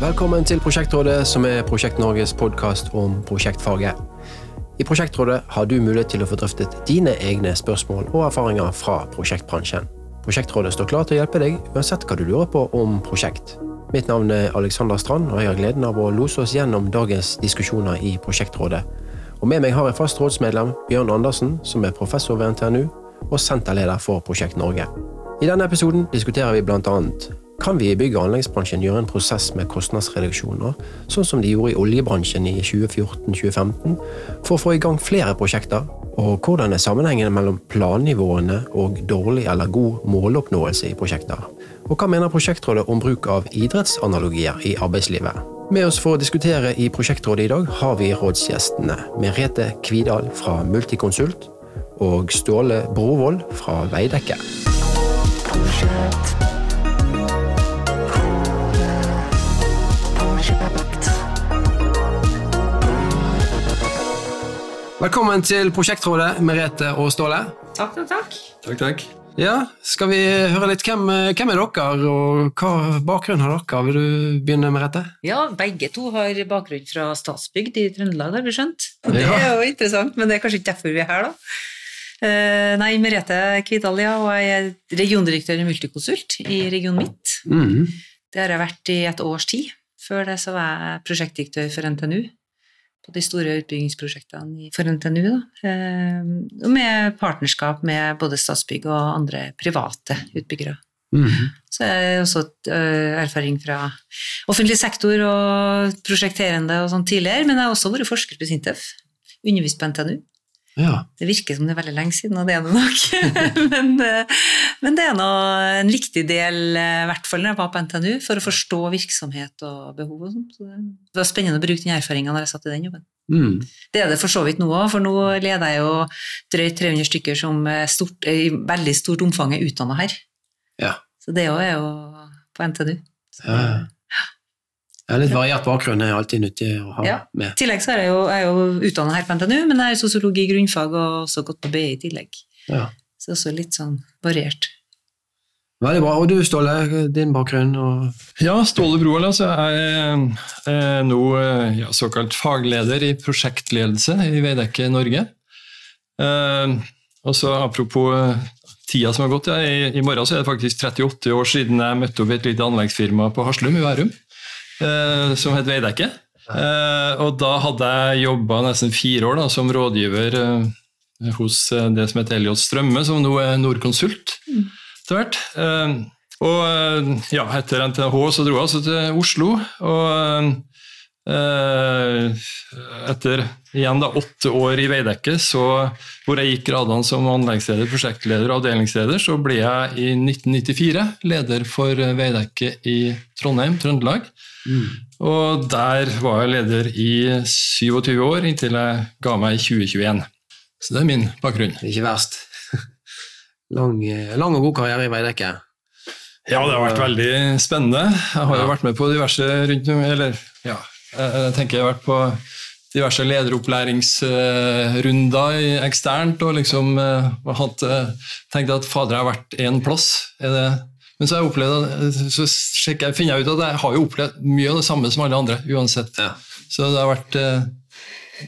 Velkommen til Prosjektrådet, som er Prosjekt Norges podkast om prosjektfaget. I Prosjektrådet har du mulighet til å få drøftet dine egne spørsmål og erfaringer fra prosjektbransjen. Prosjektrådet står klar til å hjelpe deg uansett hva du lurer på om prosjekt. Mitt navn er Alexander Strand, og jeg har gleden av å lose oss gjennom dagens diskusjoner i Prosjektrådet. Og Med meg har jeg fast rådsmedlem Bjørn Andersen, som er professor ved NTNU og senterleder for Prosjekt Norge. I denne episoden diskuterer vi annet kan vi i bygg- og anleggsbransjen gjøre en prosess med kostnadsreduksjoner, sånn som de gjorde i oljebransjen i 2014-2015, for å få i gang flere prosjekter? Og hvordan er sammenhengene mellom plannivåene og dårlig eller god måloppnåelse i prosjekter? Og hva mener Prosjektrådet om bruk av idrettsanalogier i arbeidslivet? Med oss for å diskutere i Prosjektrådet i dag har vi rådsgjestene Merete Kvidal fra Multiconsult og Ståle Brovold fra Veidekke. Velkommen til Prosjektrådet, Merete og Ståle. Takk, takk, takk. Takk, takk. Ja, Skal vi høre litt hvem, hvem er dere, og hva bakgrunn har dere? Vil du begynne, Merete? Ja, begge to har bakgrunn fra Statsbygd i Trøndelag, har vi skjønt. Det er jo interessant, men det er kanskje ikke derfor vi er her, da. Eh, nei, Merete Kvitalia og jeg er regiondirektør i Multiconsult i Region Midt. Mm. Det har jeg vært i et års tid. Før det så var jeg prosjektdirektør for NTNU på de store utbyggingsprosjektene for NTNU. Da. Eh, og med partnerskap med både Statsbygg og andre private utbyggere. Mm. Så er det også øh, erfaring fra offentlig sektor og prosjekterende og sånn tidligere, men jeg har også vært forsker på Sintef. Undervist på NTNU. Ja. Det virker som det er veldig lenge siden, og det er det nok. men, øh, men det er nå en viktig del, øh, i hvert fall når jeg var på NTNU, for å forstå virksomhet og behov og sånt. Så det var spennende å bruke den erfaringa når jeg satt i den jobben. Mm. Det er det for så vidt nå òg, for nå leder jeg jo drøyt 300 stykker som stort, i veldig stort omfang er utdanna her. Ja. Så det òg er jo på NTNU. Så, Ja. Ja, litt variert bakgrunn er alltid nyttig å ha Ja. med. I tillegg så er jeg jo, jeg er jo utdanna her på NTNU, men jeg er sosiologi i grunnfag og også gått på BI i tillegg. Ja. Så også litt sånn variert. Veldig bra. Og du, Ståle, din bakgrunn? Og... Ja, Ståle Brohold, altså. Jeg er eh, nå eh, ja, såkalt fagleder i prosjektledelse i Veidekke Norge. Eh, og så Apropos eh, tida som har gått, ja, i, i morgen så er det faktisk 38 år siden jeg møtte opp i et lite anleggsfirma på Haslum i Værum, som het Veidekke. Eh, og da hadde jeg jobba nesten fire år da, som rådgiver eh, hos eh, det som heter Elliot Strømme, som nå er Nordkonsult etter hvert. Eh, og eh, ja, etter NTH så dro jeg altså til Oslo. Og eh, etter igjen da åtte år i Veidekke, så, hvor jeg gikk gradene som anleggsleder, prosjektleder og avdelingsleder, så ble jeg i 1994 leder for Veidekke i Trondheim, Trøndelag. Og der var jeg leder i 27 år, inntil jeg ga meg i 2021. Så det er min bakgrunn. Ikke verst. Lang, eh, lang og god karriere i Veidekke. Ja, det har vært veldig spennende. Jeg har jo vært med på diverse rundt Eller, ja, jeg jeg tenker jeg har vært på diverse lederopplæringsrunder eksternt og liksom eh, eh, tenkt at fader, jeg har vært én plass. Men så, opplevd, så jeg, finner jeg ut at jeg har jo opplevd mye av det samme som alle andre, uansett. Ja. Så det har vært eh,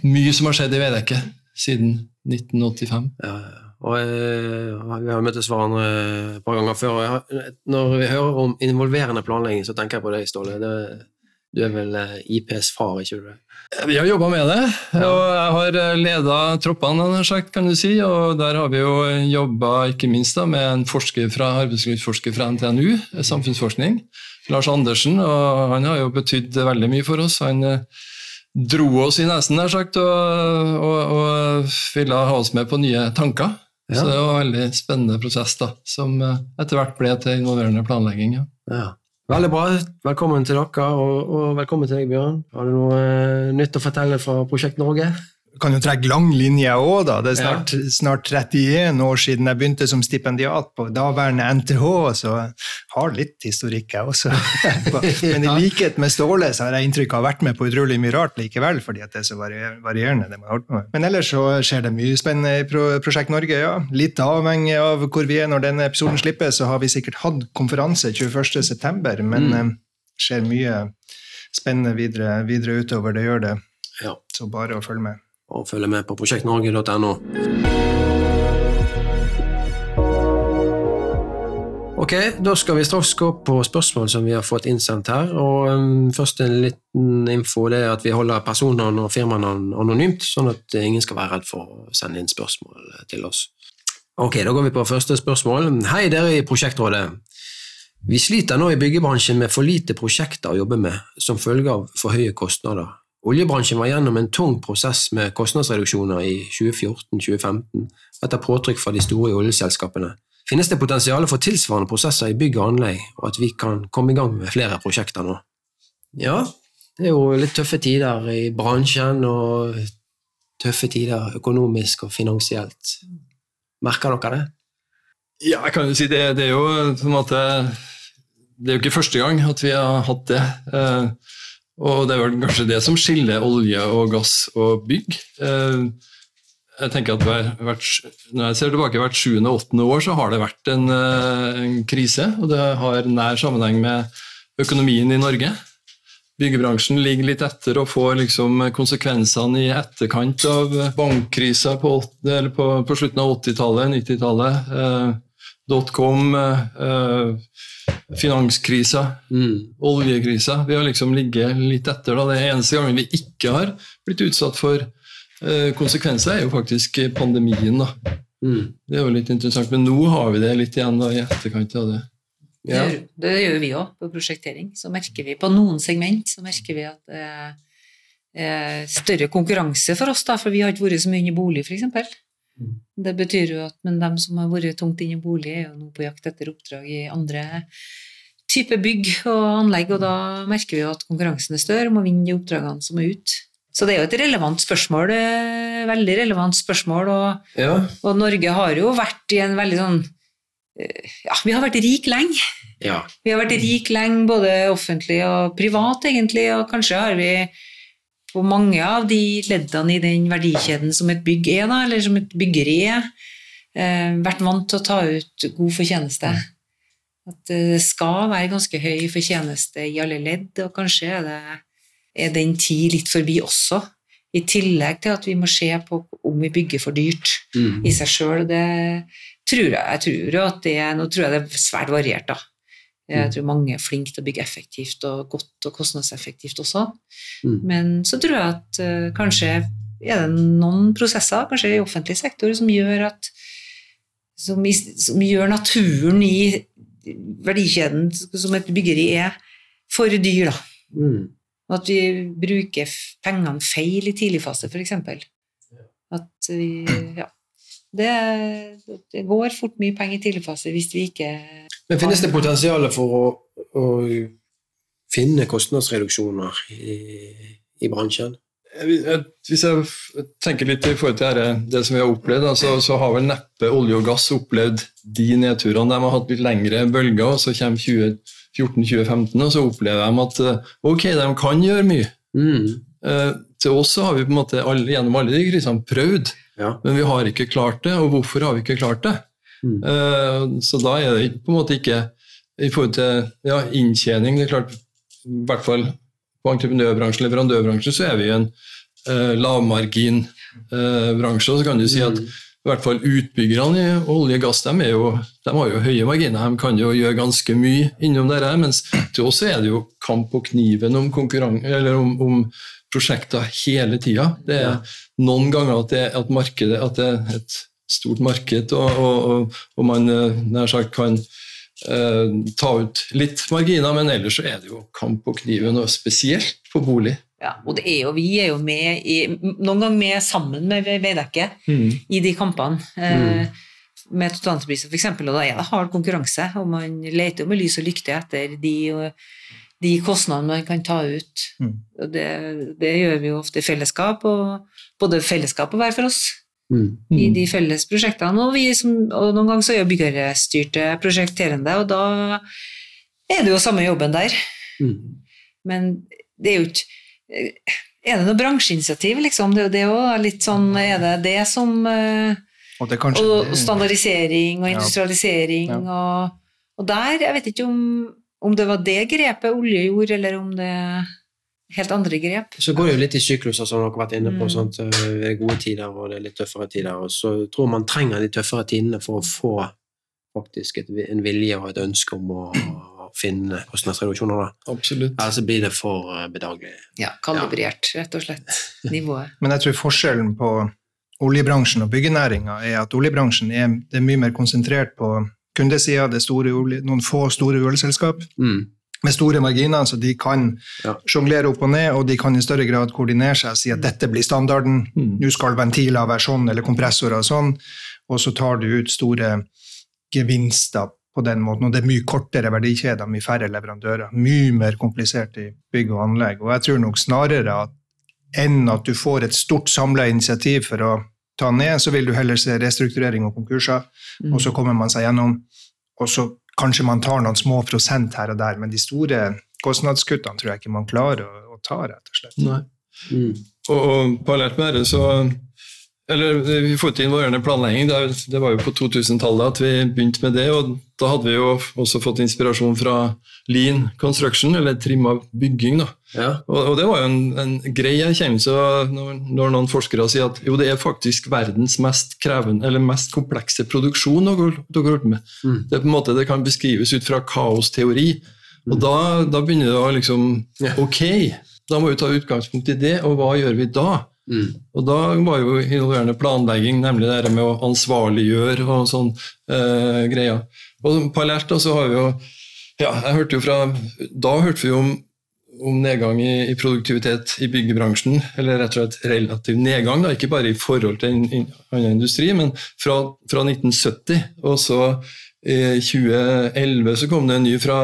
mye som har skjedd i Veidekke siden 1985. Ja, ja. og eh, Vi har møttes hverandre et par ganger før. og når vi hører om involverende planlegging, så tenker jeg på deg, Ståle. Det, du er vel eh, IPs far, ikke du? Vi har jobba med det, og jeg har leda troppene, kan du si. Og der har vi jo jobba ikke minst da, med en forsker fra, arbeidslivsforsker fra NTNU, samfunnsforskning, Lars Andersen. og Han har jo betydd veldig mye for oss. Han eh, dro oss i nesen, nær sagt, og, og, og ville ha oss med på nye tanker. Ja. Så det var en veldig spennende prosess, da, som eh, etter hvert ble til involverende planlegging. Ja. Ja. Veldig bra. Velkommen til dere, og, og velkommen til deg, Bjørn. Har du noe eh, nytt å fortelle fra Prosjekt Norge? Kan jo trekke lang linje òg, da. Det er snart, snart 31 år siden jeg begynte som stipendiat på daværende NTH, så jeg har litt historikk, jeg også. Men i likhet med Ståle så har jeg inntrykk av å ha vært med på utrolig mye rart likevel, fordi at det er så varierende. det man holdt på med. Men ellers så skjer det mye spennende i Pro Prosjekt Norge, ja. Litt avhengig av hvor vi er når denne episoden slippes, så har vi sikkert hatt konferanse 21.9., men mm. skjer mye spennende videre, videre utover. Det gjør det. Ja. Så bare å følge med. Og følge med på prosjektnorge.no. Ok, Da skal vi straks gå på spørsmål som vi har fått innsendt her. og um, Først en liten info det er at vi holder personnavn og firmanavn anonymt, sånn at ingen skal være redd for å sende inn spørsmål til oss. Ok, Da går vi på første spørsmål. Hei, dere i Prosjektrådet. Vi sliter nå i byggebransjen med for lite prosjekter å jobbe med, som følge av for høye kostnader. Oljebransjen var gjennom en tung prosess med kostnadsreduksjoner i 2014-2015 etter påtrykk fra de store oljeselskapene. Finnes det potensial for tilsvarende prosesser i bygg og anlegg, og at vi kan komme i gang med flere prosjekter nå? Ja, det er jo litt tøffe tider i bransjen, og tøffe tider økonomisk og finansielt. Merker dere det? Ja, jeg kan jo si det, det er jo på en måte Det er jo ikke første gang at vi har hatt det. Eh, og det er vel kanskje det som skiller olje og gass og bygg. Eh, jeg tenker at hver, hvert, Når jeg ser tilbake hvert sjuende og åttende år, så har det vært en, eh, en krise. Og det har nær sammenheng med økonomien i Norge. Byggebransjen ligger litt etter og får liksom konsekvensene i etterkant av bankkrisa på, på, på, slutten av 80-tallet, 90-tallet. Eh, dotcom, eh, finanskrisa, mm. oljekrisa. Vi har liksom ligget litt etter. Da. Det eneste gangen vi ikke har blitt utsatt for Eh, konsekvenser er jo faktisk pandemien. da. Mm. Det er jo litt interessant, Men nå har vi det litt igjen da, i etterkant av det. Ja. Det, det, gjør vi òg på prosjektering. Så merker vi På noen segment så merker vi at det er større konkurranse for oss, da, for vi har ikke vært så mye inne i bolig, f.eks. Mm. Det betyr jo at men de som har vært tungt inne i bolig, er jo nå på jakt etter oppdrag i andre type bygg og anlegg, og da merker vi jo at konkurransen er større om å vinne de oppdragene som er ute. Så det er jo et relevant spørsmål, eh, veldig relevant spørsmål. Og, ja. og, Norge har jo vært i en veldig sånn eh, Ja, vi har vært rik lenge. Ja. Vi har vært rik lenge, både offentlig og privat, egentlig, og kanskje har vi på mange av de leddene i den verdikjeden som et bygg er, da, eller som et byggeri er, eh, vært vant til å ta ut god fortjeneste. At det skal være ganske høy fortjeneste i alle ledd, og kanskje er det er den tid litt forbi også. I tillegg til at vi må se på om vi bygger for dyrt mm. i seg sjøl. Tror jeg, jeg tror at det, Nå tror jeg det er svært variert, da. Jeg mm. tror mange er flinke til å bygge effektivt og godt og kostnadseffektivt også. Mm. Men så tror jeg at uh, kanskje er det noen prosesser, kanskje i offentlig sektor, som gjør at som, som gjør naturen i verdikjeden som et byggeri er, for dyr, da. Mm. At vi bruker pengene feil i tidlig fase, f.eks. At vi Ja. Det, det, går fort mye penger i tidlig fase hvis vi ikke Men Finnes det potensial for å, å finne kostnadsreduksjoner i, i bransjen? Hvis jeg tenker litt i forhold til det, det som vi har opplevd, så, så, har vel neppe olje og gass opplevd de nedturene. De har hatt litt lengre bølger, og så kommer 2014-2015, og så opplever de at eh, ok, de kan gjøre mye. Mm. Eh, til oss har vi på en måte alle, gjennom alle de krisene prøvd, ja. men vi har ikke klart det. Og hvorfor har vi ikke klart det? Mm. Eh, så da er det på en måte ikke i forhold til ja, inntjening det er klart, I hvert fall på entreprenørbransjen, leverandørbransjen, så er vi i en uh, lavmarginbransje. Uh, så kan du si at mm i hvert fall utbyggerne i olje og gass de, jo, de, har jo høye marginer. De kan jo gjøre ganske mye innom dette, mens til oss er det jo kamp på kniven om, om, om prosjekter hele tida. Det er noen ganger at det, at markedet, at det er et stort marked, og, og, og man eh, nær sagt kan eh, ta ut litt marginer, men ellers så er det jo kamp på kniven, og spesielt på bolig. Ja, og det er jo, vi er jo med i, noen ganger med sammen med Veidekke mm. i de kampene. Eh, mm. med totalentrepriser f.eks., og da er det hard konkurranse. Og man leter jo med lys og lykte etter de, de kostnadene man kan ta ut. Mm. Og det, det, gjør vi jo ofte i fellesskap, og både fellesskap og hver for oss. Mm. I de felles prosjektene. Og, som, og noen ganger så er jo byggerstyrte prosjekterende, og da er det jo samme jobben der. Mm. Men det er jo ikke er det noe bransjeinitiativ, liksom? Det, det er litt sånn Er det det som uh, og, det og, standardisering og industrialisering ja. Ja. Og, og, der Jeg vet ikke om, om, det var det grepet olje gjorde, eller om det helt andre grep. Så går det jo litt i sykluser, som dere har vært inne på. Mm. Sant? Det er gode tider, og det er litt tøffere tider. Og så tror man trenger de tøffere tidene for å få faktisk et, en vilje og et ønske om å finne kostnadsreduksjoner. Da. Absolutt. Ellers blir det for eh, bedagelig. Ja, kalibrert, rett og slett, nivået. Men jeg tror forskjellen på oljebransjen og byggenæringa er at oljebransjen er, det er mye mer konsentrert på kundesida. Det er store noen få store oljeselskap Mm. Med store marginer, så de kan Ja. sjonglere opp og ned, og de kan i større grad koordinere seg og si at dette blir standarden. Mm. Nå skal ventiler være sånn, eller kompressorer sånn, og så tar du ut store gevinster på den måten. Og det er mye kortere verdikjeder, mye færre leverandører. Mye mer komplisert i bygg og anlegg. Og jeg tror nok snarere at enn at du får et stort samla initiativ for å ta ned, så vil du heller se restrukturering og konkurser, Mm. og så kommer man seg gjennom. Og så kanskje man tar noen små prosent her og der, men de store kostnadskuttene tror jeg ikke man klarer å, å ta, rett og slett. Nei. Mm. Og, og parallelt med det, så Eller vi får til invariørende planlegging. Det, det var jo på 2000-tallet at vi begynte med det. og Da hadde vi jo også fått inspirasjon fra Lean Construction, eller trimma bygging. da. Ja. Og, det var jo en, en grei erkjennelse når, når noen forskere sier at jo, det er faktisk verdens mest krevende, eller mest komplekse produksjon dere har hørt med. Mm. Det er på en måte det kan beskrives ut fra kaosteori. Og da, da begynner det å liksom yeah. Ok, da må vi ta utgangspunkt i det, og hva gjør vi da? Mm. Og da var jo involverende planlegging, nemlig det med å ansvarliggjøre og sånn eh, greier. Og parallelt da så har vi jo Ja, jeg hørte jo fra Da hørte vi jo om, om nedgang i, i produktivitet i byggebransjen, eller rett og slett relativ nedgang, da, ikke bare i forhold til in, in, annen industri, men fra, fra 1970 og så i 2011 så kom det en ny fra,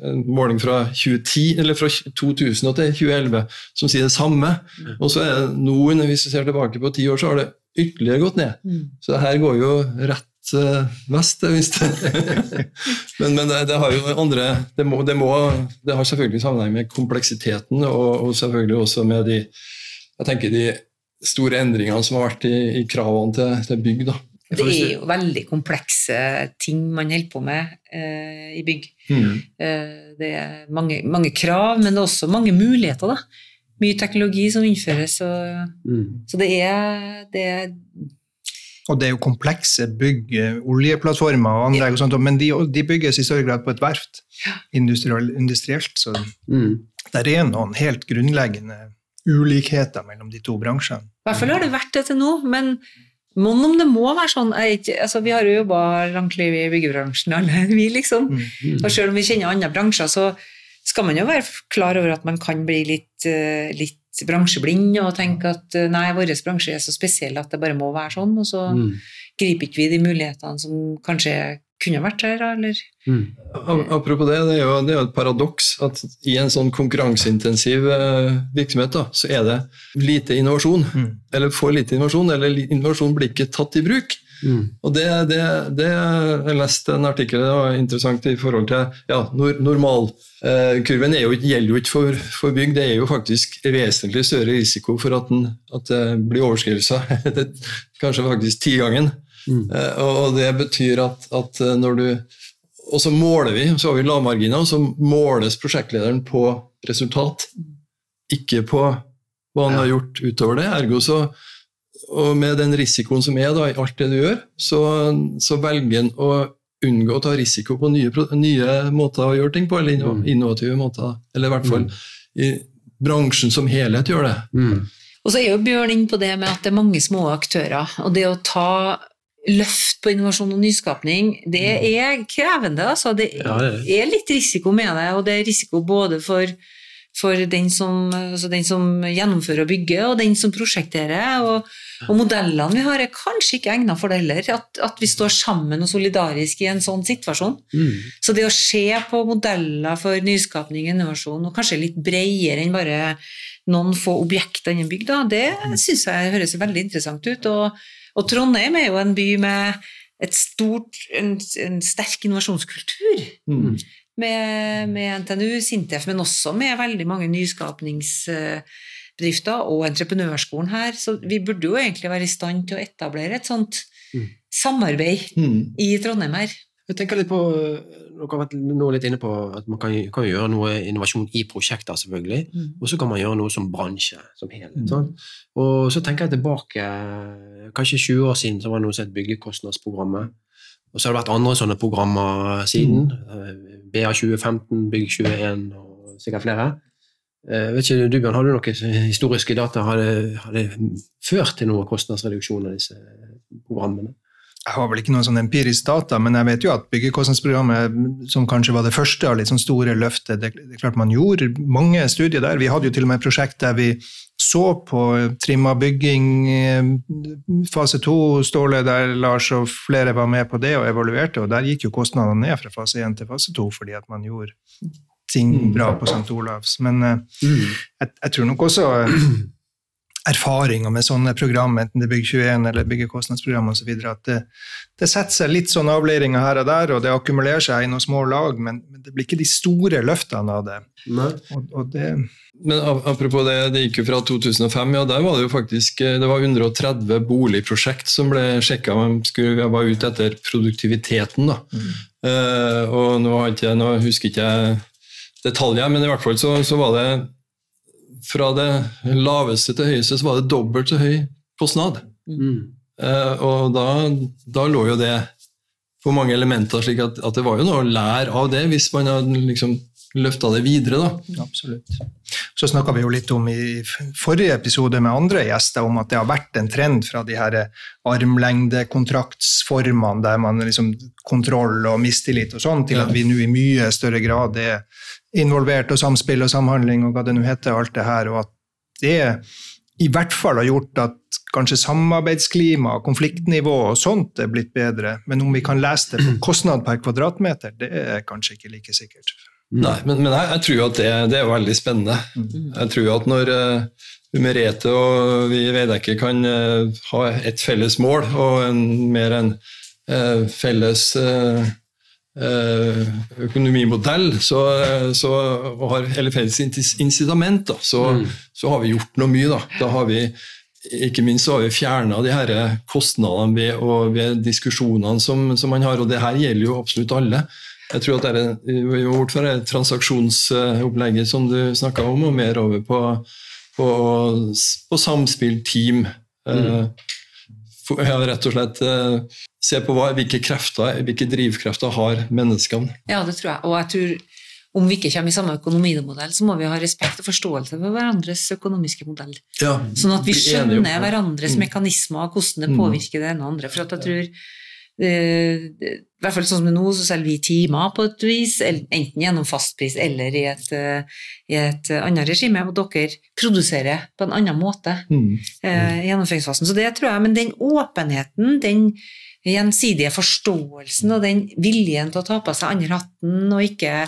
en måling fra 2010, eller fra 2000 til 2011 som sier det samme. Og så er det nå, hvis vi ser tilbake på ti år, så har det ytterligere gått ned. Mm. Så her går jo rett eh, vest, det visste Men, men det, det har jo andre det, må, det, må, det har selvfølgelig sammenheng med kompleksiteten, og, og selvfølgelig også med de jeg tenker de store endringene som har vært i, i kravene til, til bygg. da. Det er jo veldig komplekse ting man holder på med eh, i bygg. Mm. Eh, det er mange, mange krav, men det er også mange muligheter. da. Mye teknologi som innføres. Og, Mm. så det er, det er Og det er jo komplekse bygg, eh, oljeplattformer og anlegg, og sånt, men de, de bygges i større grad på et verft, industriell, industrielt. Så Mm. det er noen helt grunnleggende ulikheter mellom de to bransjene. I hvert fall har det vært det til nå, men mon om det må være sånn jeg, ikke- altså, Vi har jo jobba langt liv i byggebransjen, alle vi, liksom. Mm. Og selv om vi kjenner andre bransjer, så skal man jo være klar over at man kan bli litt, eh, litt bransjeblind og tenke at eh, nei, vår bransje er så spesiell at det bare må være sånn, og så Mm. griper ikke vi de mulighetene som kanskje kunne vært her, eller Mm. Apropos det, det er, jo, det er jo et paradoks at i en sånn konkurranseintensiv eh, virksomhet da, så er det lite innovasjon. Mm. Eller for lite innovasjon, eller innovasjon blir ikke tatt i bruk. Mm. Og det, det, det Jeg leste en artikkel det var interessant i forhold til ja, nor, Normalkurven eh, gjelder jo ikke for, for bygg, det er jo faktisk vesentlig større risiko for at, den, at det blir overskridelser. Kanskje faktisk tigangen. Mm. Eh, Og og det betyr at, at eh, når du Og så måler vi, så har vi lavmarginer, og så måles prosjektlederen på resultat, ikke på hva han Ja. har gjort utover det. Ergo så og med den risikoen som er da, i alt det du gjør, så, så velger en å unngå å ta risiko på nye, nye måter å gjøre ting på, eller inno- Mm. innovative måter. Eller i hvert fall i bransjen som helhet gjør det. Mm. Og så er jo Bjørn inne på det med at det er mange små aktører, og det å ta løft på innovasjon og nyskapning, det er krevende. Altså. Det er det. er litt risiko med det, og det er risiko både for, for den, som, altså den som gjennomfører og bygger, og den som prosjekterer. Og, og modellene vi har, er kanskje ikke egnet for det heller, at, at vi står sammen og solidarisk i en sånn situasjon. Mm. Så det å se på modeller for nyskapning og innovasjon, og kanskje litt bredere enn bare noen få objekter innen bygg, da, det syns jeg høres veldig interessant ut. Og, og Trondheim er jo en by med et stort, en, en sterk innovasjonskultur. Mm med, med NTNU, Sintef, men også med veldig mange nyskapningsbedrifter og entreprenørskolen her. Så vi burde jo egentlig være i stand til å etablere et sånt mm. samarbeid mm. i Trondheim her. Jeg tenker litt på, Dere har vært nå litt inne på at man kan, kan gjøre noe innovasjon i prosjekter, selvfølgelig. Mm. Og så kan man gjøre noe som bransje som helhet. Mm. Og så tenker jeg tilbake Kanskje 20 år siden så var det noe som het Byggekostnadsprogrammet. Og så har det vært andre sånne programmer siden. Mm. Eh, BA2015, Bygg21 og sikkert flere. Jeg vet ikke, du Bjørn, Har du noen historiske data? Har det, har det ført til noen kostnadsreduksjon av disse programmene? Jeg har vel ikke noen sånn empirisk data, men jeg vet jo at byggekostnadsprogrammet, som kanskje var det første av litt sånn store løftet, det, det klart man gjorde mange studier der. Vi hadde jo til og med et prosjekt der vi så på trimma bygging, eh, fase to, Ståle, der Lars og flere var med på det og evaluerte, og der gikk jo kostnadene ned fra fase én til fase to, fordi at man gjorde ting bra på St. Olavs. Men eh, jeg, jeg tror nok også eh, erfaringer med sånne program, enten det er Bygg21 eller byggekostnadsprogram osv., at det, det setter seg litt sånn avleiringer her og der, og det akkumulerer seg i noen små lag, men, men det blir ikke de store løftene av det. Og, og det Men apropos det, det gikk jo fra 2005, ja der var det jo faktisk eh, det var 130 boligprosjekt som ble sjekka. Man skulle, jeg var ute etter produktiviteten. da. Eh, og nå, har ikke, nå husker ikke jeg detaljer, men i hvert fall så, så var det fra det laveste til høyeste så var det dobbelt så høy kostnad. Mm. Uh, og da, da lå jo det på mange elementer, slik at, at det var jo noe å lære av det hvis man hadde liksom løfta det videre. da. Absolutt. Så snakka vi jo litt om i forrige episode med andre gjester om at det har vært en trend fra de her armlengdekontraktsformene der man liksom kontroll og mistillit og sånn, til Ja. at vi nå i mye større grad er involvert og samspill og samhandling og hva det nå heter, alt det her, og at det i hvert fall har gjort at kanskje samarbeidsklima, konfliktnivå og sånt er blitt bedre, men om vi kan lese det på kostnad per kvadratmeter, det er kanskje ikke like sikkert. Nei, men, men jeg, jeg tror at det, det er veldig spennende. Jeg tror at når uh, Merete og vi i Veidekke kan uh, ha et felles mål og en, mer en uh, felles eh, eh, økonomimodell, så, så, og har eller felles incitament, da, så, så har vi gjort noe mye. Da, da har vi ikke minst så har vi fjerna de her kostnadene ved, og ved diskusjonene som, som man har, og det her gjelder jo absolutt alle. Jeg tror at det er, bort fra det transaksjonsopplegget som du snakka om, og mer over på, på, på samspill, team. Eh, for- Ja, rett og slett eh, se på hva, hvilke krefter, hvilke drivkrefter har menneskene. Ja, det tror jeg. Og jeg tror om vi ikke kommer i samme økonomimodell, så må vi ha respekt og forståelse for hverandres økonomiske modell. Ja, Sånn at vi skjønner hverandres Mm. mekanismer og hvordan det Mm. påvirker det ene og andre. For at jeg tror eh, I hvert fall sånn som nå, så selger vi timer på et vis, enten gjennom fastpris eller i et, eh, i et annet regime, og dere produserer på en annen måte Mm. eh, gjennomføringsfasen. Så det tror jeg, men den åpenheten, den gjensidige forståelsen og den viljen til å ta på seg andre hatten og ikke,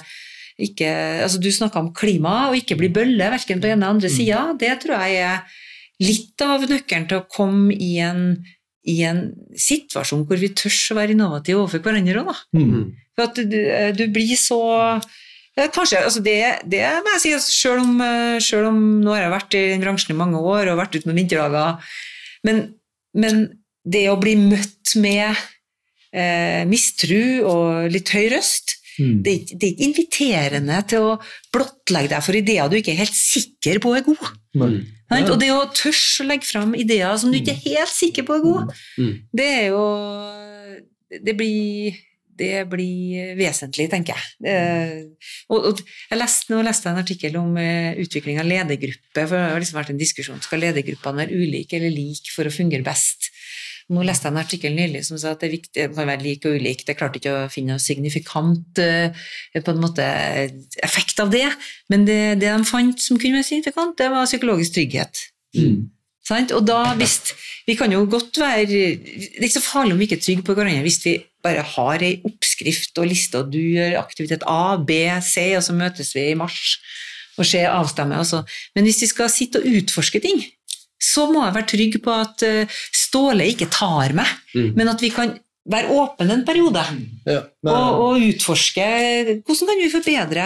ikke altså Du snakka om klima og ikke bli bølle, verken på ene eller andre sida. Det tror jeg er litt av nøkkelen til å komme i en, i en situasjon hvor vi tør å være innovative overfor hverandre òg, da. Mm. For at du, du blir så ja, Kanskje, altså det, det må jeg si, altså selv, om, eh, selv om nå har jeg vært i den bransjen i mange år og vært ute med vinterdager, men, men det å bli møtt med eh, mistru og litt høy røst, Mm. det det er ikke inviterende til å blottlegge deg for ideer du ikke er helt sikker på er gode. Sant? Og det å tørre å legge fram ideer som du ikke er helt sikker på er gode, Mm. det er jo Det blir, det blir vesentlig, tenker jeg. Eh, og, og jeg leste, nå leste jeg en artikkel om eh, utvikling av ledergruppe. for Det har liksom vært en diskusjon skal ledergruppene være ulike eller like for å fungere best. Nå leste jeg en artikkel nylig som sa at det er viktig, det kan være lik og ulik. Det klarte ikke å finne noe signifikant eh, på en måte, effekt av det, men det, det de fant som kunne være signifikant, det var psykologisk trygghet. Mm. Sant? Og da hvis, Vi kan jo godt være Det er ikke så farlig om vi ikke er trygge på hverandre hvis vi bare har ei oppskrift og liste, og du gjør aktivitet A, B, C, og så møtes vi i mars og ser avstemme. Men hvis vi skal sitte og utforske ting, så må jeg være trygg på at eh, Ståle ikke tar meg, Mm. men at vi kan være åpne en periode Ja, men, og, og utforske hvordan kan vi forbedre,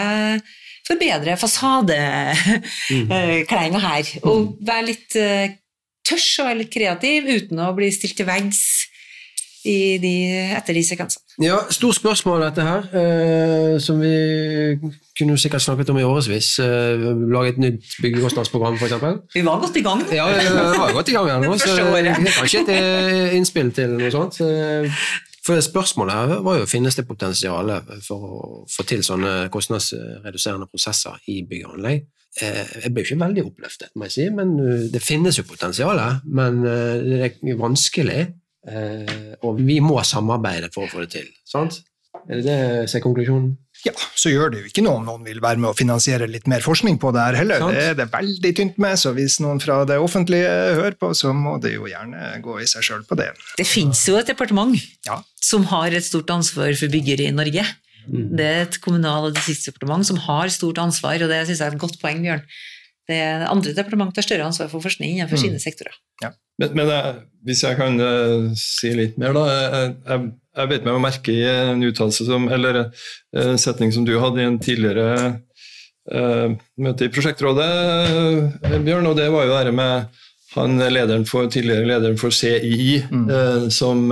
forbedre fasadekledinga her. Og være litt uh, tørs og være litt kreativ uten å bli stilt til veggs i de, etter de sekvensene. Ja, stort spørsmål dette her, eh, som vi kunne sikkert snakket om i årevis. Eh, lage et nytt byggekostnadsprogram, f.eks. Vi var godt i gang. Ja, vi var godt i gang her nå, så det er kanskje et eh, innspill til noe sånt. For For spørsmålet her var jo finnes det potensial for å få til sånne kostnadsreduserende prosesser i bygg og anlegg. Eh, Jeg ble ikke veldig oppløftet, må jeg si, men eh, det finnes jo potensial, men eh, det er vanskelig. Eh, Og vi må samarbeide for å få det til. sant? Er det det som er konklusjonen? Ja, så gjør det jo ikke noe om noen vil være med å finansiere litt mer forskning på det her heller. Sant. Det er det veldig tynt med, så hvis noen fra det offentlige hører på, så må det jo gjerne gå i seg sjøl på det. Det fins jo et departement Ja. som har et stort ansvar for byggere i Norge. Mm. Det er et kommunal- og distriktsdepartement som har stort ansvar, og det syns jeg er et godt poeng, Bjørn. Det andre departementer har større ansvar for forskning innenfor Mm. sine sektorer. Men, men jeg, hvis jeg kan uh, si litt mer, da. Jeg, jeg, jeg vet meg å merke i en uttalelse som Eller en setning som du hadde i en tidligere uh, møte i prosjektrådet, uh, Bjørn, og det var jo det med han lederen for, tidligere lederen for CII, Mm. eh, som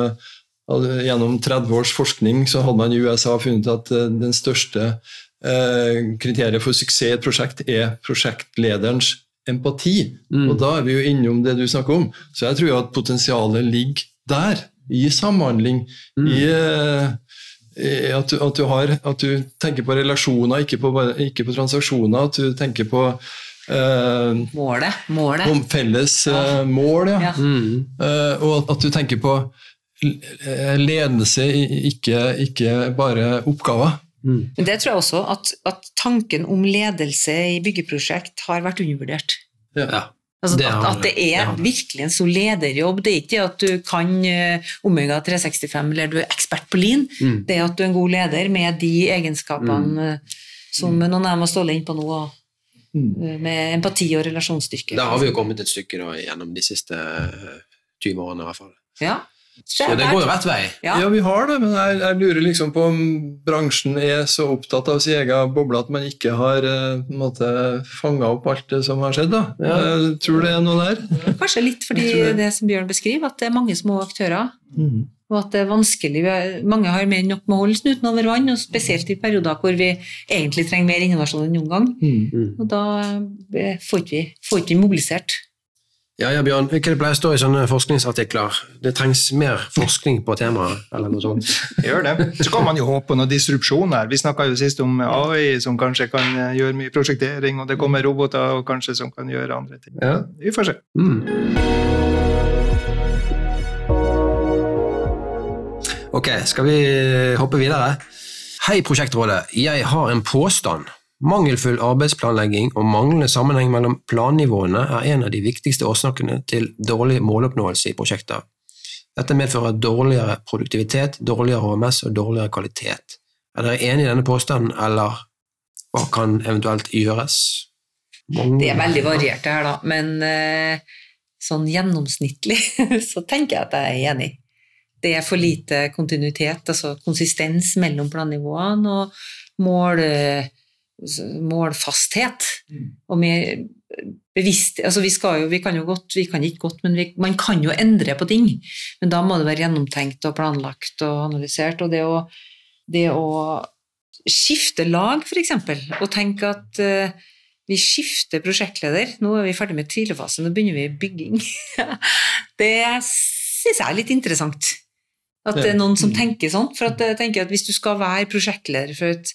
hadde, gjennom 30 års forskning så hadde man i USA funnet at eh, den største eh, kriteriet for suksess i et prosjekt er prosjektlederens empati. Mm. Og da er vi jo innom det du snakker om. Så jeg tror at potensialet ligger der, i samhandling. Mm. I, eh, at, du, at, du har, at du tenker på relasjoner, ikke på, ikke på transaksjoner. At du tenker på eh, Målet. målet. om felles eh, mål, ja. Ja. Mm. Eh, og at du tenker på eh, ledelse, ikke, ikke bare oppgaver. Mm. Men det tror jeg også at, at tanken om ledelse i byggeprosjekt har vært undervurdert. Ja. Altså, Det at, at det er det. virkelig en stor lederjobb. Det er ikke at du kan eh, Omega 365 eller du er ekspert på Lean. Mm. Det er at du er en god leder med de egenskapene mm. som noen av dem har stått inn på nå, og, eh, med empati og relasjonsstyrke. Da har vi jo kommet et stykke da, gjennom de siste eh, 20 årene i hvert fall. Ja. Så det går jo rett vei. Ja. Ja, vi har det, men jeg, jeg lurer liksom på om bransjen er så opptatt av sin egen boble at man ikke har eh, en måte fanga opp alt det som har skjedd. da. Ja. Jeg tror det er noe der. Kanskje litt fordi det. som Bjørn beskriver, at det er mange små aktører. Og at det er vanskelig. Mange har mer enn nok med å holde snuten over vann, og spesielt i perioder hvor vi egentlig trenger mer innovasjon enn noen gang. Mm. Og da eh, får ikke vi, får ikke mobilisert. Ja, ja, Bjørn, hva det pleier å stå i sånne forskningsartikler? Det trengs mer forskning på temaet, eller noe sånt. Gjør det. Så kan man jo håpe på noen disrupsjon her. Vi snakka jo sist om AI som kanskje kan eh, gjøre mye prosjektering, og det kommer roboter og kanskje som kan gjøre andre ting. Ja. Vi får se. Mm. Ok, skal vi hoppe videre? Hei, Prosjektrådet. Jeg har en påstand. Mangelfull arbeidsplanlegging og manglende sammenheng mellom plannivåene er en av de viktigste årsakene til dårlig måloppnåelse i prosjekter. Dette medfører dårligere produktivitet, dårligere HMS og dårligere kvalitet. Er dere enig i denne påstanden, eller hva kan eventuelt gjøres? Mange- Det er veldig variert det her, da, men eh, sånn gjennomsnittlig så tenker jeg at jeg er enig. Det er for lite kontinuitet, altså konsistens mellom plannivåene og mål, målfasthet. Og mer bevisst altså vi, jo, vi kan jo godt, vi kan ikke godt, men vi, man kan jo endre på ting. Men da må det være gjennomtenkt og planlagt og analysert. Og det å, det å skifte lag, f.eks., og tenke at uh, vi skifter prosjektleder. Nå er vi ferdig med tidligfasen, nå begynner vi bygging. det syns jeg er litt interessant. At det er noen som tenker sånn. For at jeg tenker at hvis du skal være prosjektleder for et,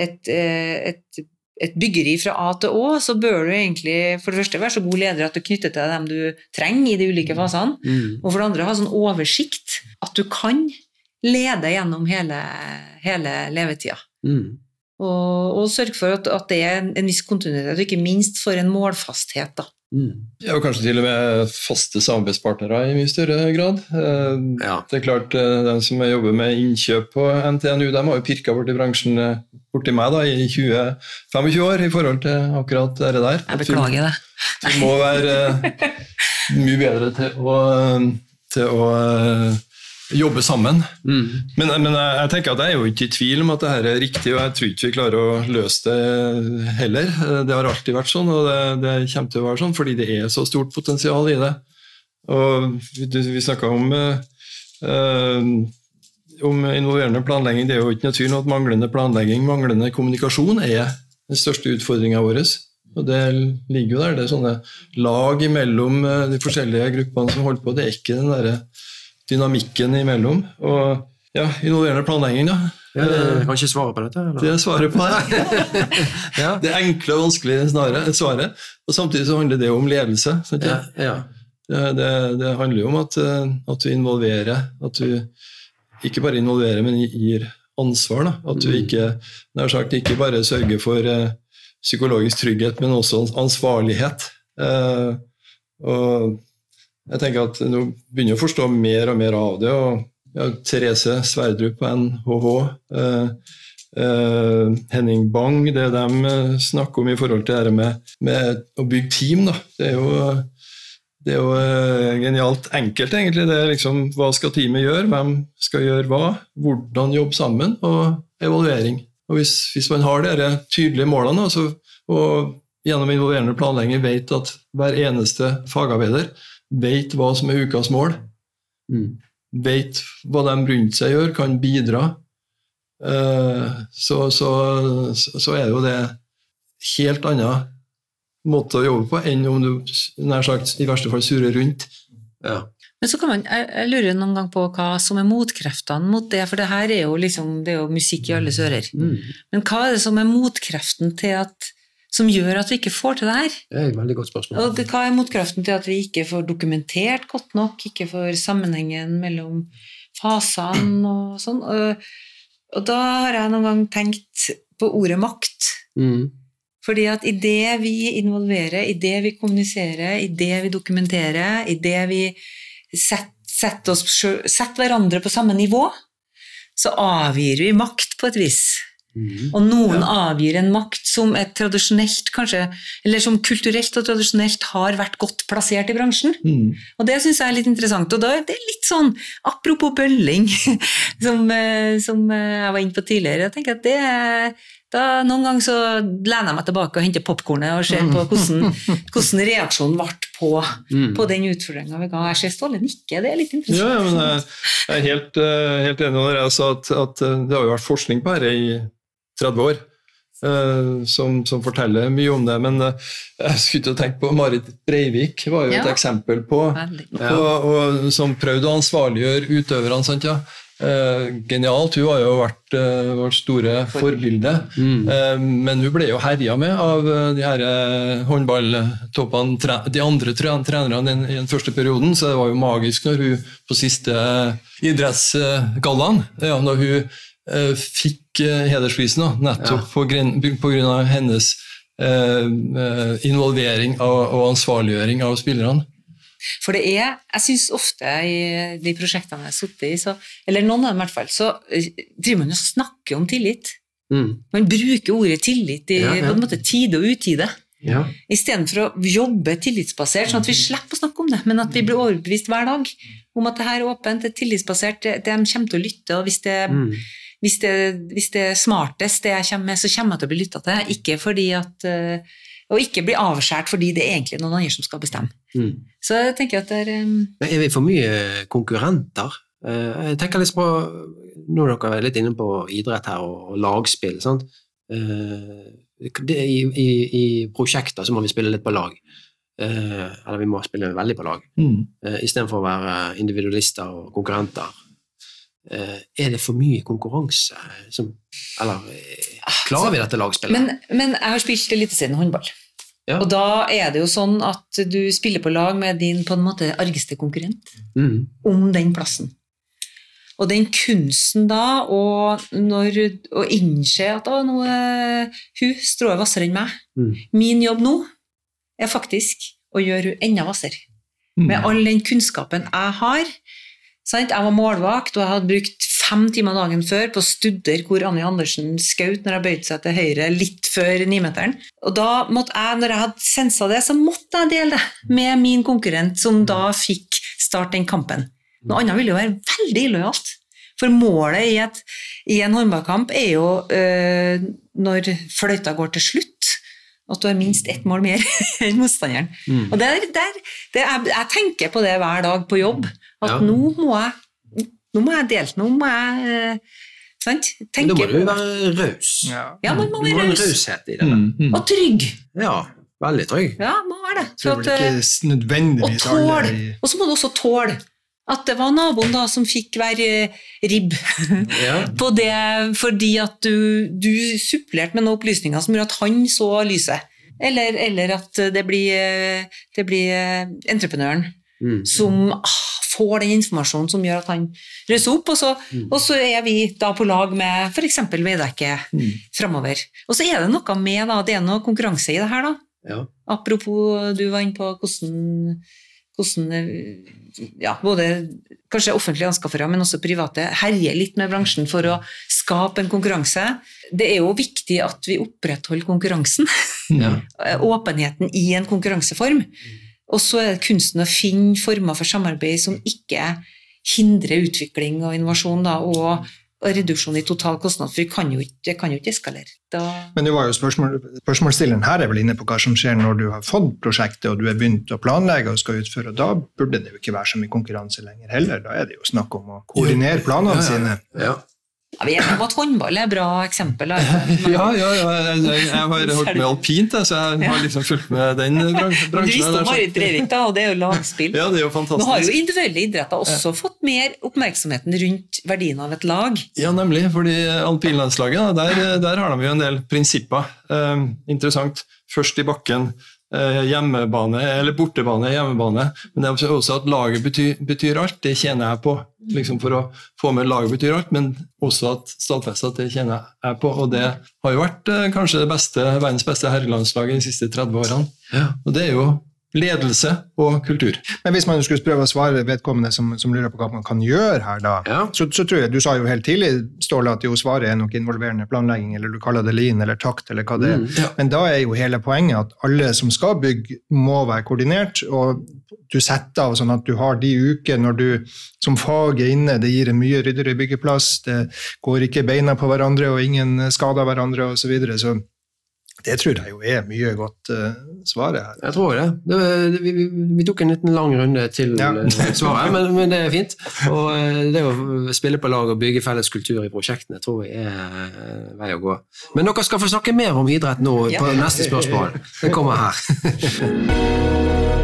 et, eh, et, et byggeri fra A til Å, så bør du egentlig for det første være så god leder at du knytter til dem du trenger i de ulike fasene. Mm. Og for det andre ha sånn oversikt at du kan lede gjennom hele, hele levetida. Mm. Og, og sørge for at, at det er en, en viss kontinuitet, og ikke minst for en målfasthet. Da. Mm. Ja, og kanskje til og med faste samarbeidspartnere i mye større grad. Eh, Ja. Det er klart, eh, De som jobber med innkjøp på NTNU, de har jo pirka borti bransjen eh, borti meg da, i 20-25 år i forhold til akkurat det der. Jeg beklager det. Du må være mye bedre til å, til å jobbe sammen. Mm. Men, men jeg, jeg tenker at jeg er jo ikke i tvil om at det her er riktig, og jeg tror ikke vi klarer å løse det heller. Det har alltid vært sånn, og det, det kommer til å være sånn, fordi det er så stort potensial i det. Og vi, vi snakka om eh, eh, om involverende planlegging. Det er jo ikke noe tvil om at manglende planlegging, manglende kommunikasjon, er den største utfordringa vår. Og det ligger jo der. Det er sånne lag imellom eh, de forskjellige gruppene som holder på. Det er ikke den der dynamikken imellom. Og ja, involverende planlegging, da. Ja, det kan kanskje svare på dette? Eller? Det svaret på det. ja. Det enkle og vanskelige svaret. Og samtidig så handler det om ledelse. Ja, ja. Det, det, det handler jo om at, eh, at du involverer. At du ikke bare involverer, men gir ansvar. Da. At du Mm. ikke, nær sagt, ikke bare sørger for eh, psykologisk trygghet, men også ansvarlighet. Eh, og jeg tenker at nå begynner jeg å forstå mer og mer av det. og ja, Therese Sverdrup på NHH, eh, eh, Henning Bang, det de eh, snakker om i forhold til det med, med å bygge team, da. det er jo, det er jo eh, genialt enkelt, egentlig. Det er liksom, Hva skal teamet gjøre? Hvem skal gjøre hva? Hvordan jobbe sammen? Og evaluering. Og Hvis, hvis man har de tydelige målene, altså, og gjennom involverende planlegging vet at hver eneste fagarbeider vet hva som er ukas mål, Mm. vet hva de rundt seg gjør, kan bidra, eh, så, så, så er det jo det helt annen måte å jobbe på enn om du nær sagt i verste fall surrer rundt. Ja. Men så kan man, jeg, jeg lurer noen gang på hva som er motkreftene mot det, for det her er jo, liksom, det er jo musikk i alle ører. Mm. Men hva er det som er motkreften til at, som gjør at vi ikke får til det her? Det er et veldig godt spørsmål. Og det- hva er motkraften til at vi ikke får dokumentert godt nok, ikke får sammenhengen mellom fasene og sånn? Og, og da har jeg noen gang tenkt på ordet makt. Mm. Fordi at i det vi involverer, i det vi kommuniserer, i det vi dokumenterer, i det vi setter, setter, oss, setter hverandre på samme nivå, så avgir vi makt på et vis. Mm. Og noen avgir en makt som er tradisjonelt, kanskje, eller som kulturelt og tradisjonelt har vært godt plassert i bransjen. Mm. Og det syns jeg er litt interessant. Og da er det litt sånn, apropos bølling, som, eh, som eh, jeg var inne på tidligere, jeg tenker at det er da Noen ganger så lener jeg meg tilbake og henter popkornet og ser på hvordan, hvordan reaksjonen ble på, Mm. på den utfordringa vi ga. Jeg ser Ståle nikke, det er litt interessant. ja, men jeg, jeg er helt, eh, helt enig når jeg sa at, at det har jo vært forskning på dette i 30 år. Uh, som, som forteller mye om det. Men uh, jeg skulle ikke tenke på Marit Breivik var jo Ja. et eksempel på, på Ja. og, og, som prøvde å ansvarliggjøre utøverne. sant ja? uh, genialt. Hun har jo vært vårt store forbilde. Mm. Eh, men hun ble jo herja med av de her håndballtoppene, tre- de andre tre- trenerne i den, første perioden, så det var jo magisk når hun på siste idrettsgallaen, ja, når hun fikk eh, hedersprisen, da, nettopp på, gren, på grunn av hennes eh, eh, involvering og, og ansvarliggjøring av spillerne. For det er, jeg syns ofte i de prosjektene jeg har sittet i, så, eller noen av dem i hvert fall, så eh, driver man og snakker om tillit. Mm. Man bruker ordet tillit i Ja, ja. på en måte tide og utide. Ja. Istedenfor å jobbe tillitsbasert, sånn at vi slipper å snakke om det, men at vi blir overbevist hver dag om at det her er åpent, det er tillitsbasert, de kommer til å lytte, og hvis det, Mm. Hvis det, hvis det er smartest det jeg kommer med, så kommer jeg til å bli lytta til. Ikke fordi at eh, Og ikke bli avskåret fordi det er egentlig noen andre som skal bestemme. Mm. Så jeg tenker at det er um, er vi for mye konkurrenter? Eh, Jeg tenker litt på Nå er dere litt inne på idrett her og, og lagspill. sant? Eh, Det, i, i, I prosjekter så må vi spille litt på lag. Eh, Eller vi må spille veldig på lag. Mm. istedenfor å være individualister og konkurrenter. Eh, Er det for mye konkurranse? Som, eller eh, klarer vi dette lagspillet? men, men jeg har spilt Eliteserien håndball. Ja. Og da er det jo sånn at du spiller på lag med din på en måte argeste konkurrent mm. om den plassen. Og den kunsten da, å innse at å, nå hun strået hvassere enn meg. Mm. Min jobb nå er faktisk å gjøre hun enda hvassere. Mm. Med all den kunnskapen jeg har. Jeg var målvakt, og jeg hadde brukt fem timer dagen før på å studere hvor Annie Andersen skjøt når jeg bøyde seg til høyre litt før nimeteren. Og da måtte jeg, når jeg hadde sensa det, så måtte jeg dele det med min konkurrent, som da fikk starte den kampen. Noe annet ville jo være veldig illojalt. For målet i, et, i en håndballkamp er jo øh, når fløyta går til slutt, at du har minst ett mål mer enn motstanderen. Mm. Og der, der, det er, jeg tenker på det hver dag på jobb, at Ja. nå må jeg Nå må jeg dele, nå må jeg eh, sant? Tenke Da må du være raus. Ja. Ja, man må Du må ha være raus. raushet i det. Mm, mm. Og trygg. Ja, veldig trygg. Ja, må være det. Så at, ikke eh, og tål. Og så må du også tåle at det var naboen da som fikk være eh, ribb Ja. på det, fordi at du, du supplerte med noen opplysninger som gjorde at han så lyset. Eller, eller at det blir, det blir entreprenøren Mm. som ah, får den informasjonen som gjør at han russer opp, og så, Mm. og så er vi da på lag med f.eks. Veidekke Mm. framover. Og så er det noe med, da, det er noe konkurranse i det her, da. Ja. Apropos, du var inne på hvordan, hvordan eh, ja, både kanskje offentlige anskaffere, men også private, herjer litt med bransjen for å skape en konkurranse. Det er jo viktig at vi opprettholder konkurransen, Ja. åpenheten i en konkurranseform. Og så er det kunsten å finne former for samarbeid som ikke hindrer utvikling og innovasjon, da, og, og reduksjon i total kostnad, for vi kan jo ikke, det kan jo ikke eskalere. Da, Men det var jo spørsmål, spørsmålsstilleren her er vel inne på hva som skjer når du har fått prosjektet og du er begynt å planlegge og skal utføre, og da burde det jo ikke være så mye konkurranse lenger heller. Da er det jo snakk om å koordinere planene Ja, ja. sine. Ja. vi er enige om at håndball er et bra eksempel. Men... Ja, ja, ja jeg, jeg, jeg har holdt med alpint, så jeg har liksom fulgt med den bransjen. Men Du visste om Marit Breivik, da, og det er jo lagspill. Ja, det er jo fantastisk. Nå har jo individuelle idretter også fått mer oppmerksomheten rundt verdien av et lag. Ja, nemlig. fordi alpinlandslaget, der, der har de jo en del prinsipper. Um, interessant. Først i bakken. Eh, hjemmebane, eller bortebane, hjemmebane. Men det er også at laget betyr, betyr alt. Det tjener jeg på. Liksom for å få med laget betyr alt, men også at stadfeste at det tjener jeg på. Og det har jo vært eh, kanskje det beste, verdens beste herrelandslaget de siste 30 årene. Ja. Og det er jo ledelse og kultur. Men hvis man skulle prøve å svare vedkommende som, som lurer på hva man kan gjøre her, da, Ja. så, så tror jeg, du sa jo helt tidlig, Ståle, at jo svaret er nok involverende planlegging, eller du kaller det lean eller takt, eller hva det er. Mm. Ja. Men da er jo hele poenget at alle som skal bygge, må være koordinert, og du setter av sånn at du har de uker når du som fag er inne, det gir en mye ryddigere byggeplass, det går ikke beina på hverandre, og ingen skader hverandre, osv. Så, videre. så det tror jeg jo er mye godt uh, svaret her. Jeg tror det. det, det vi, vi, tok en liten lang runde til Ja. eh, svaret, men, men det er fint. Og eh, det å spille på lag og bygge felles kultur i prosjektene tror jeg er eh, vei å gå. Men dere skal få snakke mer om idrett nå Ja. på neste spørsmål. Det kommer her.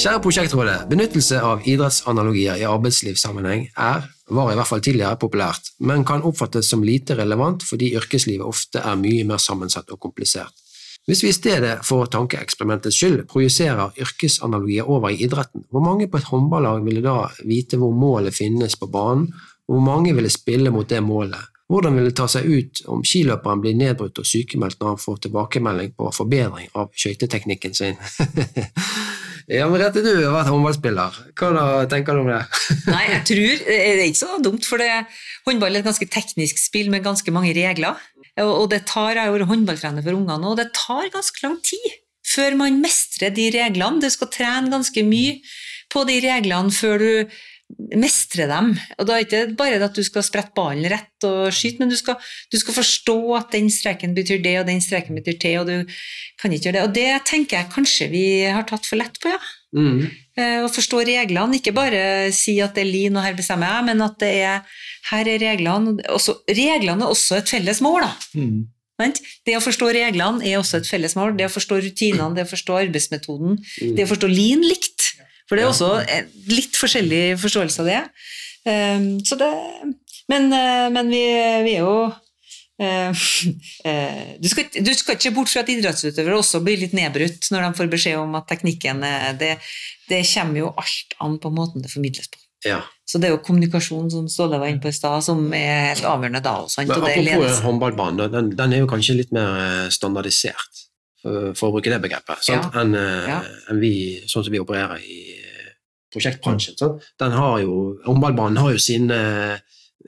Kjære prosjektrådet, benyttelse av idrettsanalogier i arbeidslivssammenheng er, var i hvert fall tidligere, populært, men kan oppfattes som lite relevant fordi yrkeslivet ofte er mye mer sammensatt og komplisert. Hvis vi i stedet for tankeeksperimentets skyld projiserer yrkesanalogier over i idretten, hvor mange på et håndballag ville da vite hvor målet finnes på banen, og hvor mange ville spille mot det målet? Hvordan vil det ta seg ut om skiløperen blir nedbrutt og sykemeldt når han får tilbakemelding på forbedring av skøyteteknikken sin? ja, Merete, du har vært håndballspiller. Hva da, tenker du om det? Nei, jeg tror det er ikke så dumt, for det, håndball er et ganske teknisk spill med ganske mange regler. Og det tar, Jeg har vært håndballtrener for ungene, og det tar ganske lang tid før man mestrer de reglene. Du skal trene ganske mye på de reglene før du mestre dem. Og da er det ikke bare at du skal sprette ballen rett og skyte, men du skal, du skal forstå at den streken betyr det, og den streken betyr det, og du kan ikke gjøre det. Og det tenker jeg kanskje vi har tatt for lett på, ja. Mm. Eh, Å forstå reglene, ikke bare si at det er lin og her bestemmer jeg, men at det er her er reglene. Også, reglene er også et felles mål, da. Mm. Det å forstå reglene er også et felles mål. Det å forstå rutinene, det å forstå arbeidsmetoden, det å forstå lean likt. For det er også litt forskjellig forståelse av det. Um, så det men, uh, men vi, vi er jo uh, uh, du, skal, du skal ikke bort fra at idrettsutøvere også blir litt nedbrutt når de får beskjed om at teknikken det, det kommer jo alt an på måten det formidles på. Ja. Så det er jo kommunikasjon, som Ståle var inne på i stad, som er helt avgjørende da. Sant? Men apropos håndballbanen, den, den er jo kanskje litt mer eh, standardisert, for, å bruke det begrepet. Ja. Enn eh, Ja. en vi, sånn som vi opererer i eh, prosjektbransjen. Sant? Den har jo, håndballbanen har jo sine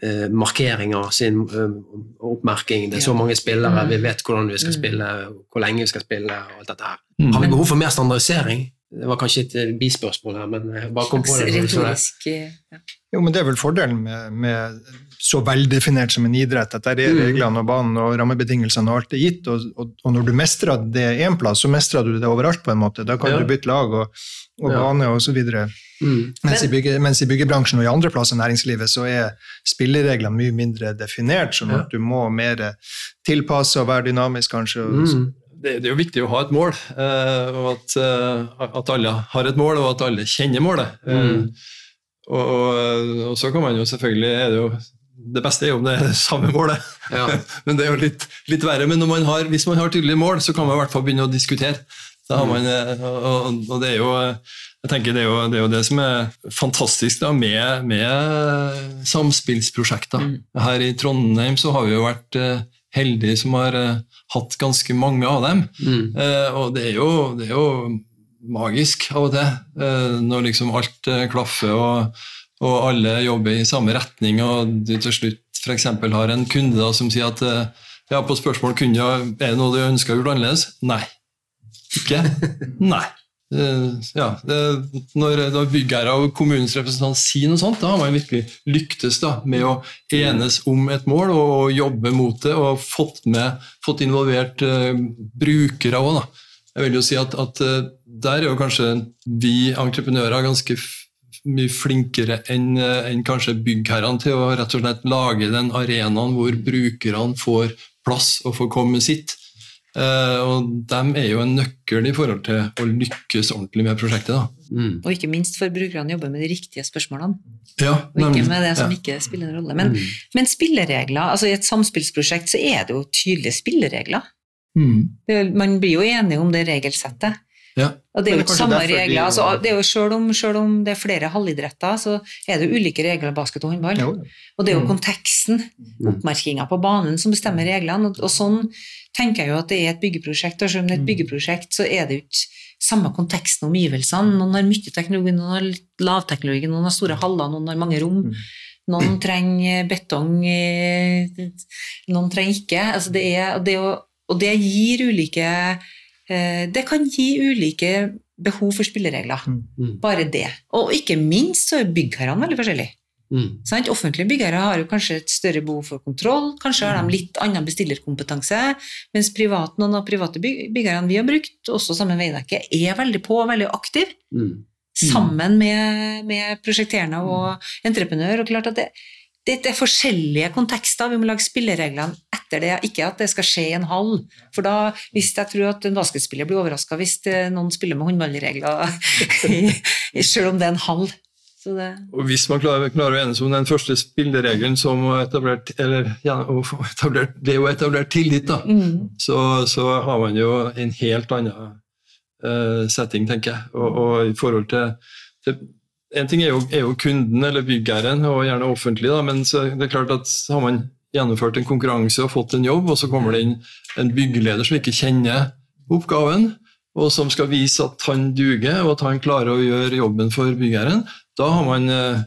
eh, markeringer, sin eh, oppmerking. Det er så mange spillere, Mm. vi vet hvordan vi skal Mm. spille, hvor lenge vi skal spille og alt dette her. Mm. Har vi behov for mer standardisering? Det var kanskje et eh, bispørsmål her, men jeg bare kom på det. Retorisk ja. Jo, men Det er vel fordelen med, med så veldefinert som en idrett, at der er Mm. reglene og banen og rammebetingelsene og alt er gitt. Og, og, og når du mestrer det én plass, så mestrer du det overalt. på en måte. Da kan Ja. du bytte lag og, og Ja. bane osv. Mm. Mens, i bygge, mens i byggebransjen og i andre plasser i næringslivet så er spillereglene mye mindre definert, sånn Ja. at du må mer tilpasse og være dynamisk, kanskje. Mm. det, det er jo viktig å ha et mål, eh, og at, eh, at alle har et mål, og at alle kjenner målet. Eh, Mm. og, og, og så kan man jo selvfølgelig er det, jo, det beste er jo om det er det samme målet, Ja. men det er jo litt, litt verre. Men når man har, hvis man har tydelige mål, så kan man i hvert fall begynne å diskutere. Har man, eh, og, og- det er jo jeg tenker det er, jo, det er jo det som er fantastisk da, med, med samspillsprosjekter. Her i Trondheim så har vi jo vært eh, heldige som har eh, hatt ganske mange av dem. Mm. Eh, og det er, jo, det er jo magisk av og til, eh, når liksom alt klaffer og, og alle jobber i samme retning, og du til slutt f.eks. har en kunde da, som sier at eh, ja, på spørsmål kunde, er det noe du ønsker å gjøre annerledes? Nei. Ikke? Nei. Eh, ja, det, når, når byggherre og kommunens representant sier noe sånt, da har man virkelig lyktes da, med å enes om et mål og, jobbe mot det, og fått, med, fått involvert uh, brukere òg. Jeg vil jo si at, at der er jo kanskje vi entreprenører ganske mye flinkere enn en kanskje byggherrene til å rett og slett lage den arenaen hvor brukerne får plass og får komme med sitt. Eh, og de er jo en nøkkel i forhold til å lykkes ordentlig med prosjektet. Da. Mm. Og ikke minst for brukerne jobber med de riktige spørsmålene, Ja, og ikke med det som ja. ikke spiller en rolle. Men, Mm. men spilleregler, altså i et samspillsprosjekt så er det jo tydelige spilleregler. Mm. Man blir jo enige om det regelsettet. Ja. Og det er jo ikke samme de- regler. Altså, det er jo selv om, selv om det er flere halvidretter, så er det jo ulike regler i basket og håndball. Jo. Og det er jo Mm. konteksten, oppmerkinga på banen, som bestemmer reglene. Og, og sånn tenker jeg jo at det er et byggeprosjekt. Og selv om det er et Mm. byggeprosjekt, så er det jo ikke samme konteksten og omgivelsene. Noen har mye teknologi, noen har lavteknologi, noen har store haller, noen har mange rom. Mm. Noen trenger betong, eh, noen trenger ikke. Altså det er, og, det, er, og det gir ulike Det kan gi ulike behov for spilleregler. Mm. Bare det. Og ikke minst så er byggherrene veldig forskjellige. Mm. Sånn, Offentlige byggherrer har jo kanskje et større behov for kontroll, kanskje har de litt annen bestillerkompetanse, mens privat, noen av private byg- byggherrene vi har brukt, også sammen med Veidekke, er veldig på og veldig aktive, Mm. sammen med, med prosjekterende og entreprenør. Og klart at det, det, er forskjellige kontekster, vi må lage spillereglene etter det, ikke at det skal skje i en hall. For da, hvis jeg tror at en basketspiller blir overraska hvis eh, noen spiller med håndballregler, selv om det er en hall. Så det, Og hvis man klarer, klarer å enes om den første spilleregelen som etablert, eller ja, etablert, det å etablert tillit, da, mm. så, så har man jo en helt annen uh, setting, tenker jeg. Og, og i forhold til, til En ting er jo, er jo kunden eller byggherren, og gjerne offentlig, da, men det er klart at har man gjennomført en konkurranse og fått en jobb, og så kommer det inn en byggeleder som ikke kjenner oppgaven, og som skal vise at han duger, og at han klarer å gjøre jobben for byggherren, da har man eh,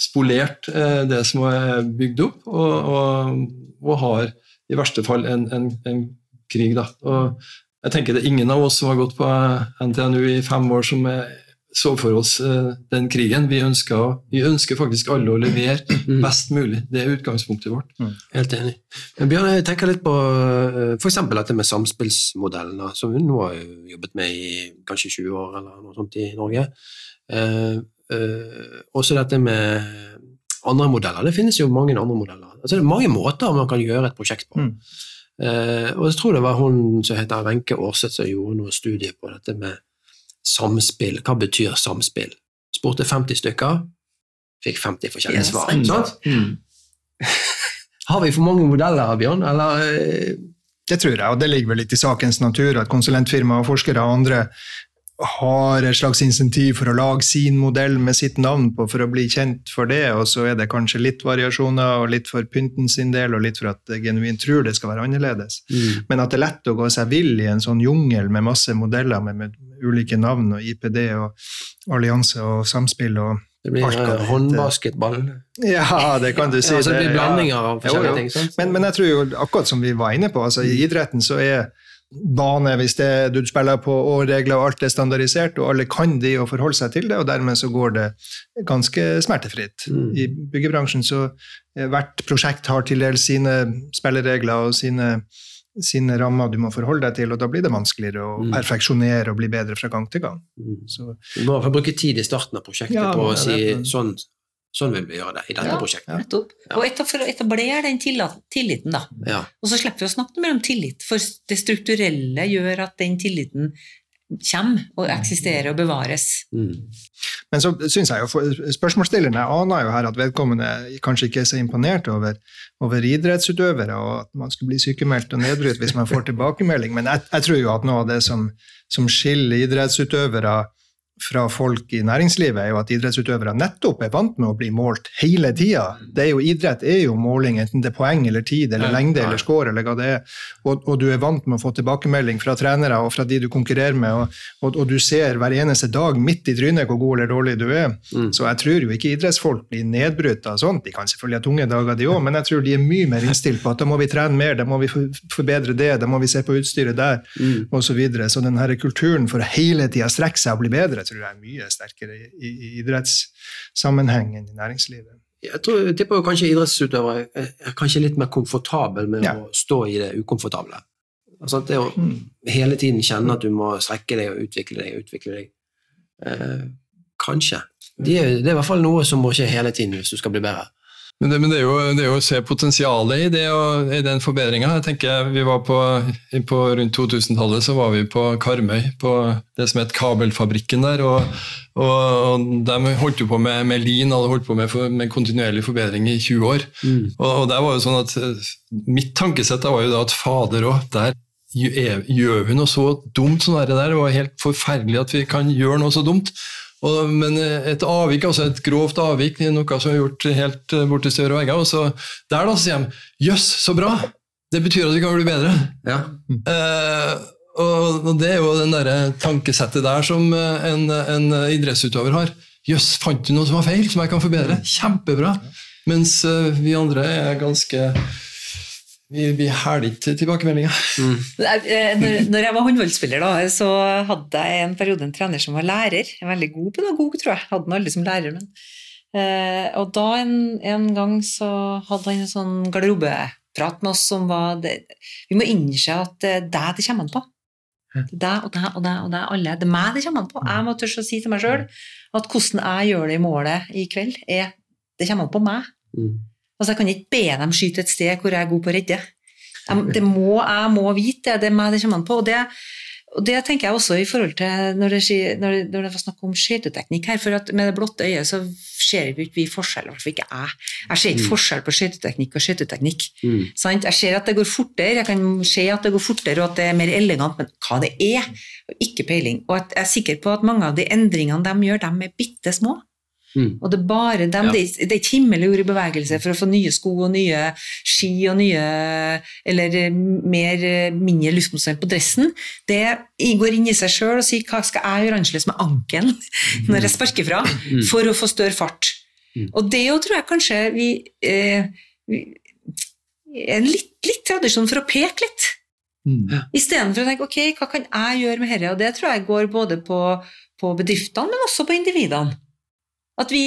spolert eh, det som er bygd opp, og, og, og har i verste fall en, en, en krig. Da. Og jeg tenker det er ingen av oss som har gått på NTNU i fem år som er, så for oss eh, den krigen. Vi ønsker, vi ønsker faktisk alle å levere Mm. best mulig. Det er utgangspunktet vårt. Helt enig. Men Bjørn, jeg tenker litt på f.eks. dette med samspillsmodellen, som vi nå har jobbet med i kanskje 20 år eller noe sånt i Norge. Eh, eh, også dette med andre modeller. Det finnes jo mange andre modeller. Altså, det er mange måter man kan gjøre et prosjekt på. Mm. Eh, og jeg tror det var hun som heter Wenche Aarseth som gjorde noe studie på dette med samspill. Hva betyr samspill? Spurte 50 stykker, fikk 50 forskjellige Ja, svar. sant. Mm. Har vi for mange modeller, Bjørn? Eller eh, Det tror jeg, og det ligger vel litt i sakens natur at konsulentfirmaer, forskere og andre har et slags insentiv for å lage sin modell med sitt navn på for å bli kjent for det, og så er det kanskje litt variasjoner og litt for pynten sin del og litt for at genuint tror det skal være annerledes. mm, Men at det er lett å gå seg vill i en sånn jungel med masse modeller med, med ulike navn og IPD og allianse og samspill og Det blir hete- håndbasketball. Ja, det kan du si. Ja, altså, det blir blandinger av Jo, forskjellige jo. ting. Men, men jeg tror jo, akkurat som vi var inne på, altså i idretten så er bane hvis det du spiller på, og regler og alt er standardisert, og alle kan de og forholde seg til det, og dermed så går det ganske smertefritt. Mm. I byggebransjen så eh, hvert prosjekt har til dels sine spilleregler og sine, sine rammer du må forholde deg til, og da blir det vanskeligere å Mm. perfeksjonere og bli bedre fra gang til gang. Mm. Så, Du må få bruke tid i starten av prosjektet Ja, på å si det sånn, sånn vil vi gjøre det i dette Ja. prosjektet. Nettopp. Ja. Og for å etablere den tilliten, da. Ja. Og så slipper vi å snakke mer om tillit, for det strukturelle gjør at den tilliten kommer og eksisterer og bevares. Mm. Men så synes jeg jo, spørsmålsstillerne aner jo her at vedkommende kanskje ikke er så imponert over, over idrettsutøvere, og at man skulle bli sykemeldt og nedbrutt hvis man får tilbakemelding. Men jeg, jeg tror jo at noe av det som, som skiller idrettsutøvere fra folk i næringslivet, er jo at idrettsutøvere nettopp er vant med å bli målt hele tida. Idrett er jo måling, enten det er poeng eller tid eller lengde eller score eller hva det er. Og, og du er vant med å få tilbakemelding fra trenere og fra de du konkurrerer med, og, og, og du ser hver eneste dag midt i trynet hvor god eller dårlig du er. Mm. Så jeg tror jo ikke idrettsfolk blir nedbrutt av sånt. De kan selvfølgelig ha tunge dager, de òg, men jeg tror de er mye mer innstilt på at da må vi trene mer, da må vi forbedre det, da må vi se på utstyret der, Mm. osv. Så, videre. så den her kulturen for å hele tida strekke seg og bli bedre, tror jeg er mye sterkere i, i, i idrettssammenheng enn i næringslivet. Jeg, tror, jeg tipper kanskje idrettsutøvere er er kanskje litt mer komfortabel med Ja. å stå i det ukomfortable. Altså, det å Mm. hele tiden kjenne at du må strekke deg og utvikle deg og utvikle deg. Eh, kanskje. Det er, det er i hvert fall noe som må skje hele tiden hvis du skal bli bedre. Men det, men det, er jo, det er jo å se potensialet i, det, og, i den forbedringa. Vi var på, på Rundt 2000-tallet så var vi på Karmøy, på det som het Kabelfabrikken der. og, og, og De holdt jo på med, med lin, hadde holdt på med, med kontinuerlig forbedring i 20 år. Og, og der var jo sånn at Mitt tankesett var jo da at fader òg, der gjør vi noe så dumt som det der. Det var helt forferdelig at vi kan gjøre noe så dumt. Og, men et avvik, altså et grovt avvik, noe som er gjort helt eh, borti større vegger. Og så der da så sier de 'jøss, så bra'! Det betyr at vi kan bli bedre. Ja. Eh, og, og det er jo den der tankesettet der som eh, en, en idrettsutøver har. 'Jøss, fant du noe som var feil, som jeg kan forbedre?' Kjempebra! Mens eh, vi andre er ganske Vi, vi hæler ikke tilbakemeldinger. Mm. Eh, Når, når jeg var håndballspiller, da, så hadde jeg en periode en trener som var lærer. En veldig god pedagog, tror jeg. Hadde han aldri som lærer, men eh, Og da en, en gang så hadde han en sånn garderobeprat med oss som var det, Vi må innse at det er deg det kommer an på. Det er deg og deg og deg og deg, alle. Det er meg det kommer an på. Jeg må tørre å si til meg sjøl at hvordan jeg gjør det i målet i kveld, er Det kommer an på meg. Mm. Altså, jeg kan ikke be dem skyte et sted hvor jeg er god på å redde. Jeg, det må, jeg må vite det. Det er meg det kommer an på. Og det, og det tenker jeg også i forhold til når det, når det, når det var snakk om skøyteteknikk her. For at med det blotte øyet så ser vi ikke forskjell, i hvert fall ikke jeg. Jeg ser ikke Mm. forskjell på skøyteteknikk og skøyteteknikk. Mm. Jeg ser at det går fortere, jeg kan se at det går fortere og at det er mer elegant, men hva det er, ikke peiling. Og at jeg er sikker på at mange av de endringene de gjør, de er bitte små. Mm. Og det er bare dem, Ja. det, er- ikke himmel og jord i bevegelse for å få nye sko og nye ski og nye Eller mer, mindre luftmotstand på dressen. Det går inn i seg sjøl og sier hva skal jeg gjøre annerledes med ankelen når jeg sparker fra, Mm. for å få større fart. Mm. Og det jo tror jeg kanskje vi, eh, vi er en litt, litt tradisjon for å peke litt. Istedenfor å tenke ok, hva kan jeg gjøre med dette? Og det tror jeg går både på, på bedriftene, men også på individene. At vi,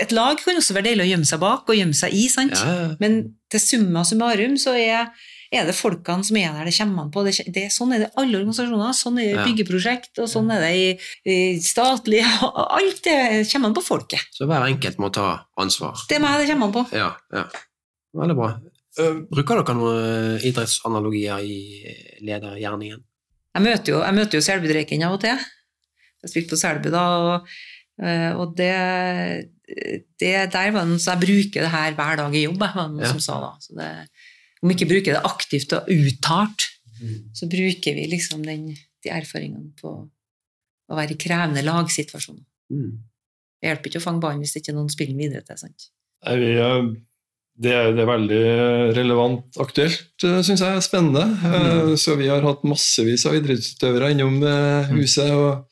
Et lag kan også være deilig å gjemme seg bak og gjemme seg i, sant? Ja, men til summa summarum så er, er det folkene som er der det kommer an på. Det, det, sånn er det i alle organisasjoner. Sånn er det i Ja. byggeprosjekt, og sånn er det i, i statlige Alt det kommer an på folket. Så hver enkelt må ta ansvar. Det er meg det kommer an på. Ja, ja. Veldig bra. Eh, Bruker dere noen idrettsanalogier i ledergjerningen? Jeg møter jo, jeg møter jo Selbudreiken av og til. Jeg har spilt på Selbu da, og, eh, og det, det der var den, noen som jeg bruker det her hver dag i jobb, var det noen Ja. som sa da. Så det, om ikke bruker det aktivt og uttalt, Mm. så bruker vi liksom den, de erfaringene på å være i krevende lagsituasjoner. Mm. Det hjelper ikke å fange ballen hvis det ikke er noen spiller videre til. sant? Nei, eh, det, er, det er veldig relevant aktuelt, syns jeg. Spennende. Mm. Så vi har hatt massevis av idrettsutøvere innom eh, huset. og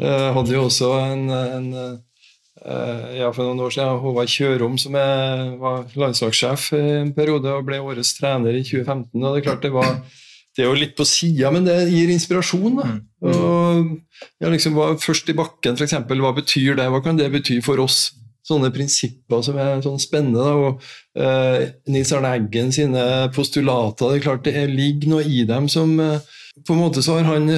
eh, hadde jo også en, en eh, ja, For noen år siden Håvard Kjørom, som var landslagssjef i en periode og ble årets trener i 2015. og det er klart det var det er jo litt på sida, men det gir inspirasjon. da. Mm. Og, ja, liksom, først i bakken, f.eks. Hva betyr det? Hva kan det bety for oss? Sånne prinsipper som er sånn spennende. Da. Og, eh, Nils Arne Eggen sine postulater, det er klart det er, ligger noe i dem som eh, På en måte så har han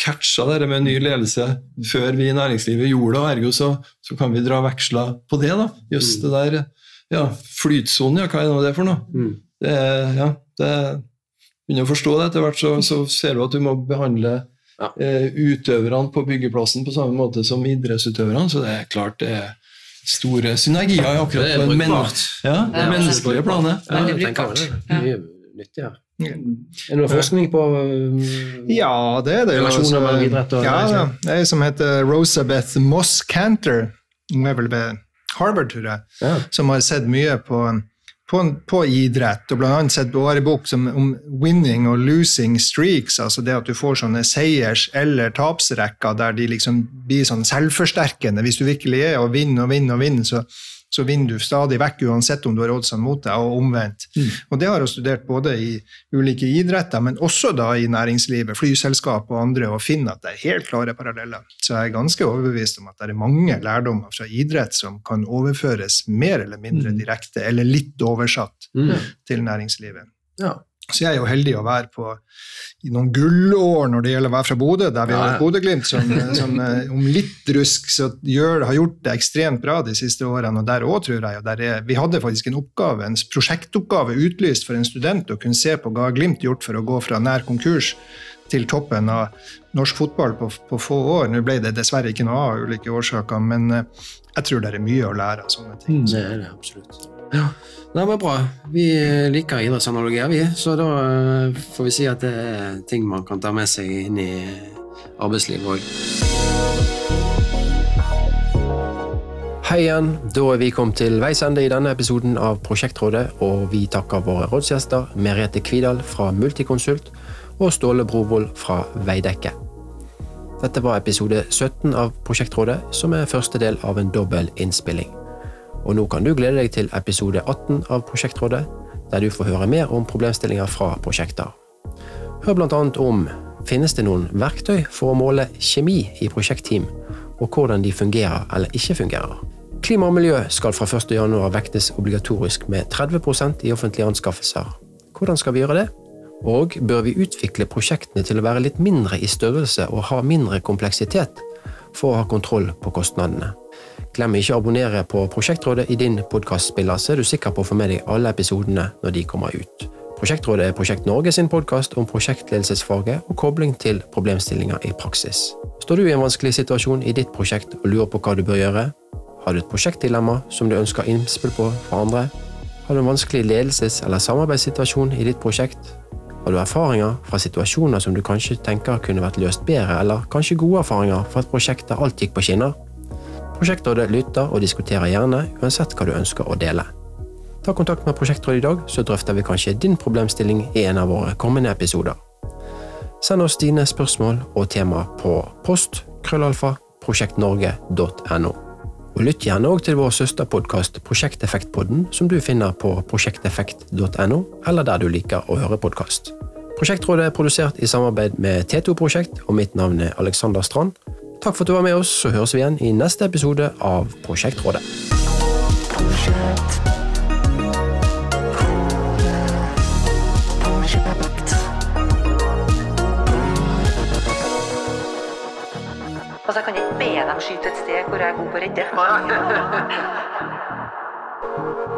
catcha det med ny ledelse før vi i næringslivet gjorde det, og ergo så, så kan vi dra veksler på det. da. Just det der ja, flytsonen, ja, hva er nå det for noe? Mm. Det er, ja, det begynner å forstå det etter hvert, så, så ser du at du må behandle Ja. eh, utøverne på byggeplassen på samme måte som idrettsutøverne, så det er klart det er store synergier akkurat akkurat Det er på en men ja, det Ja, menneskelige planet. Ja, det tenker brukbart. det. Ja. Nyttig her. Er det noe forskning på øh, Ja, det er det. Relasjoner altså. mellom idrett og ja, ja. Det er ei som heter Rosabeth Moss Cantor, hun er vel ved Harvard, tror jeg, Ja. som har sett mye på, på, på idrett, og annet sett på en bok som, om winning og losing streaks, altså det at du får sånne seiers- eller tapsrekker der de liksom blir sånn selvforsterkende. Hvis du virkelig er og vinner og vinner og vinner, så, så vinner du stadig vekk, uansett om du har oddsene mot deg, og omvendt. Og det har jeg studert både i ulike idretter, men også da i næringslivet, flyselskap og andre, og finner at det er helt klare paralleller. Så jeg er ganske overbevist om at det er mange lærdommer fra idrett som kan overføres mer eller mindre direkte, eller litt oversatt Mm. til næringslivet. Ja. Så jeg er jo heldig å være på i noen gullår når det gjelder å være fra Bodø, der vi har et Bodø-Glimt som, som eh, om litt rusk så gjør, har gjort det ekstremt bra de siste årene. Og der også, tror jeg. Og er, vi hadde faktisk en oppgave, en prosjektoppgave utlyst for en student å kunne se på hva Glimt gjort for å gå fra nær konkurs til toppen av norsk fotball på, på få år. Nå ble det dessverre ikke noe av ulike årsaker, men eh, jeg tror det er mye å lære av sånne ting. Det er det absolutt. Ja. Nei, men bra. Vi liker idrettsanalogier, vi. Så da øh, får vi si at det er ting man kan ta med seg inn i arbeidslivet òg. Hei igjen. Da er vi kommet til veis ende i denne episoden av Prosjektrådet, og vi takker våre rådsgjester Merete Kvidal fra Multiconsult og Ståle Brovold fra Veidekke. Dette var episode 17 av Prosjektrådet, som er første del av en dobbel innspilling. Og nå kan du glede deg til episode 18 av Prosjektrådet, der du får høre mer om problemstillinger fra prosjekter. Hør annet om finnes det noen verktøy for å måle kjemi i prosjektteam, og hvordan de fungerer eller ikke fungerer. Klima og miljø skal fra 1. januar vektes obligatorisk med 30% i offentlige anskaffelser. Hvordan skal vi gjøre det? Og bør vi utvikle prosjektene til å være litt mindre i størrelse og ha mindre kompleksitet for å ha kontroll på kostnadene? Glem ikke å abonnere på Prosjektrådet i din podkastspiller, så er du sikker på å få med deg alle episodene når de kommer ut. Prosjektrådet er Prosjekt Norge sin podkast om prosjektledelsesfaget og kobling til problemstillinger i praksis. Står du i en vanskelig situasjon i ditt prosjekt og lurer på hva du bør gjøre? Har du et prosjektdilemma som du ønsker innspill på fra andre? Har du en vanskelig ledelses- eller samarbeidssituasjon i ditt prosjekt? Har du erfaringer fra situasjoner som du kanskje tenker kunne vært løst bedre, eller kanskje gode erfaringer fra et prosjekt der alt gikk på skinner? Prosjektrådet lytter og diskuterer gjerne, uansett hva du ønsker å dele. Ta kontakt med Prosjektrådet i dag, så drøfter vi kanskje din problemstilling i en av våre kommende episoder. Send oss dine spørsmål og temaer på post krøllalfa prosjektnorge.no. Og lytt gjerne òg til vår søsterpodkast Prosjekteffektpodden, som du finner på prosjekteffekt.no, eller der du liker å høre podkast. Prosjektrådet er produsert i samarbeid med T2 Prosjekt, og mitt navn er Alexander Strand. Takk for at du var med oss, så høres vi igjen i neste episode av Prosjektrådet. Altså, jeg kan ikke be dem skyte et sted hvor jeg er god på å redde.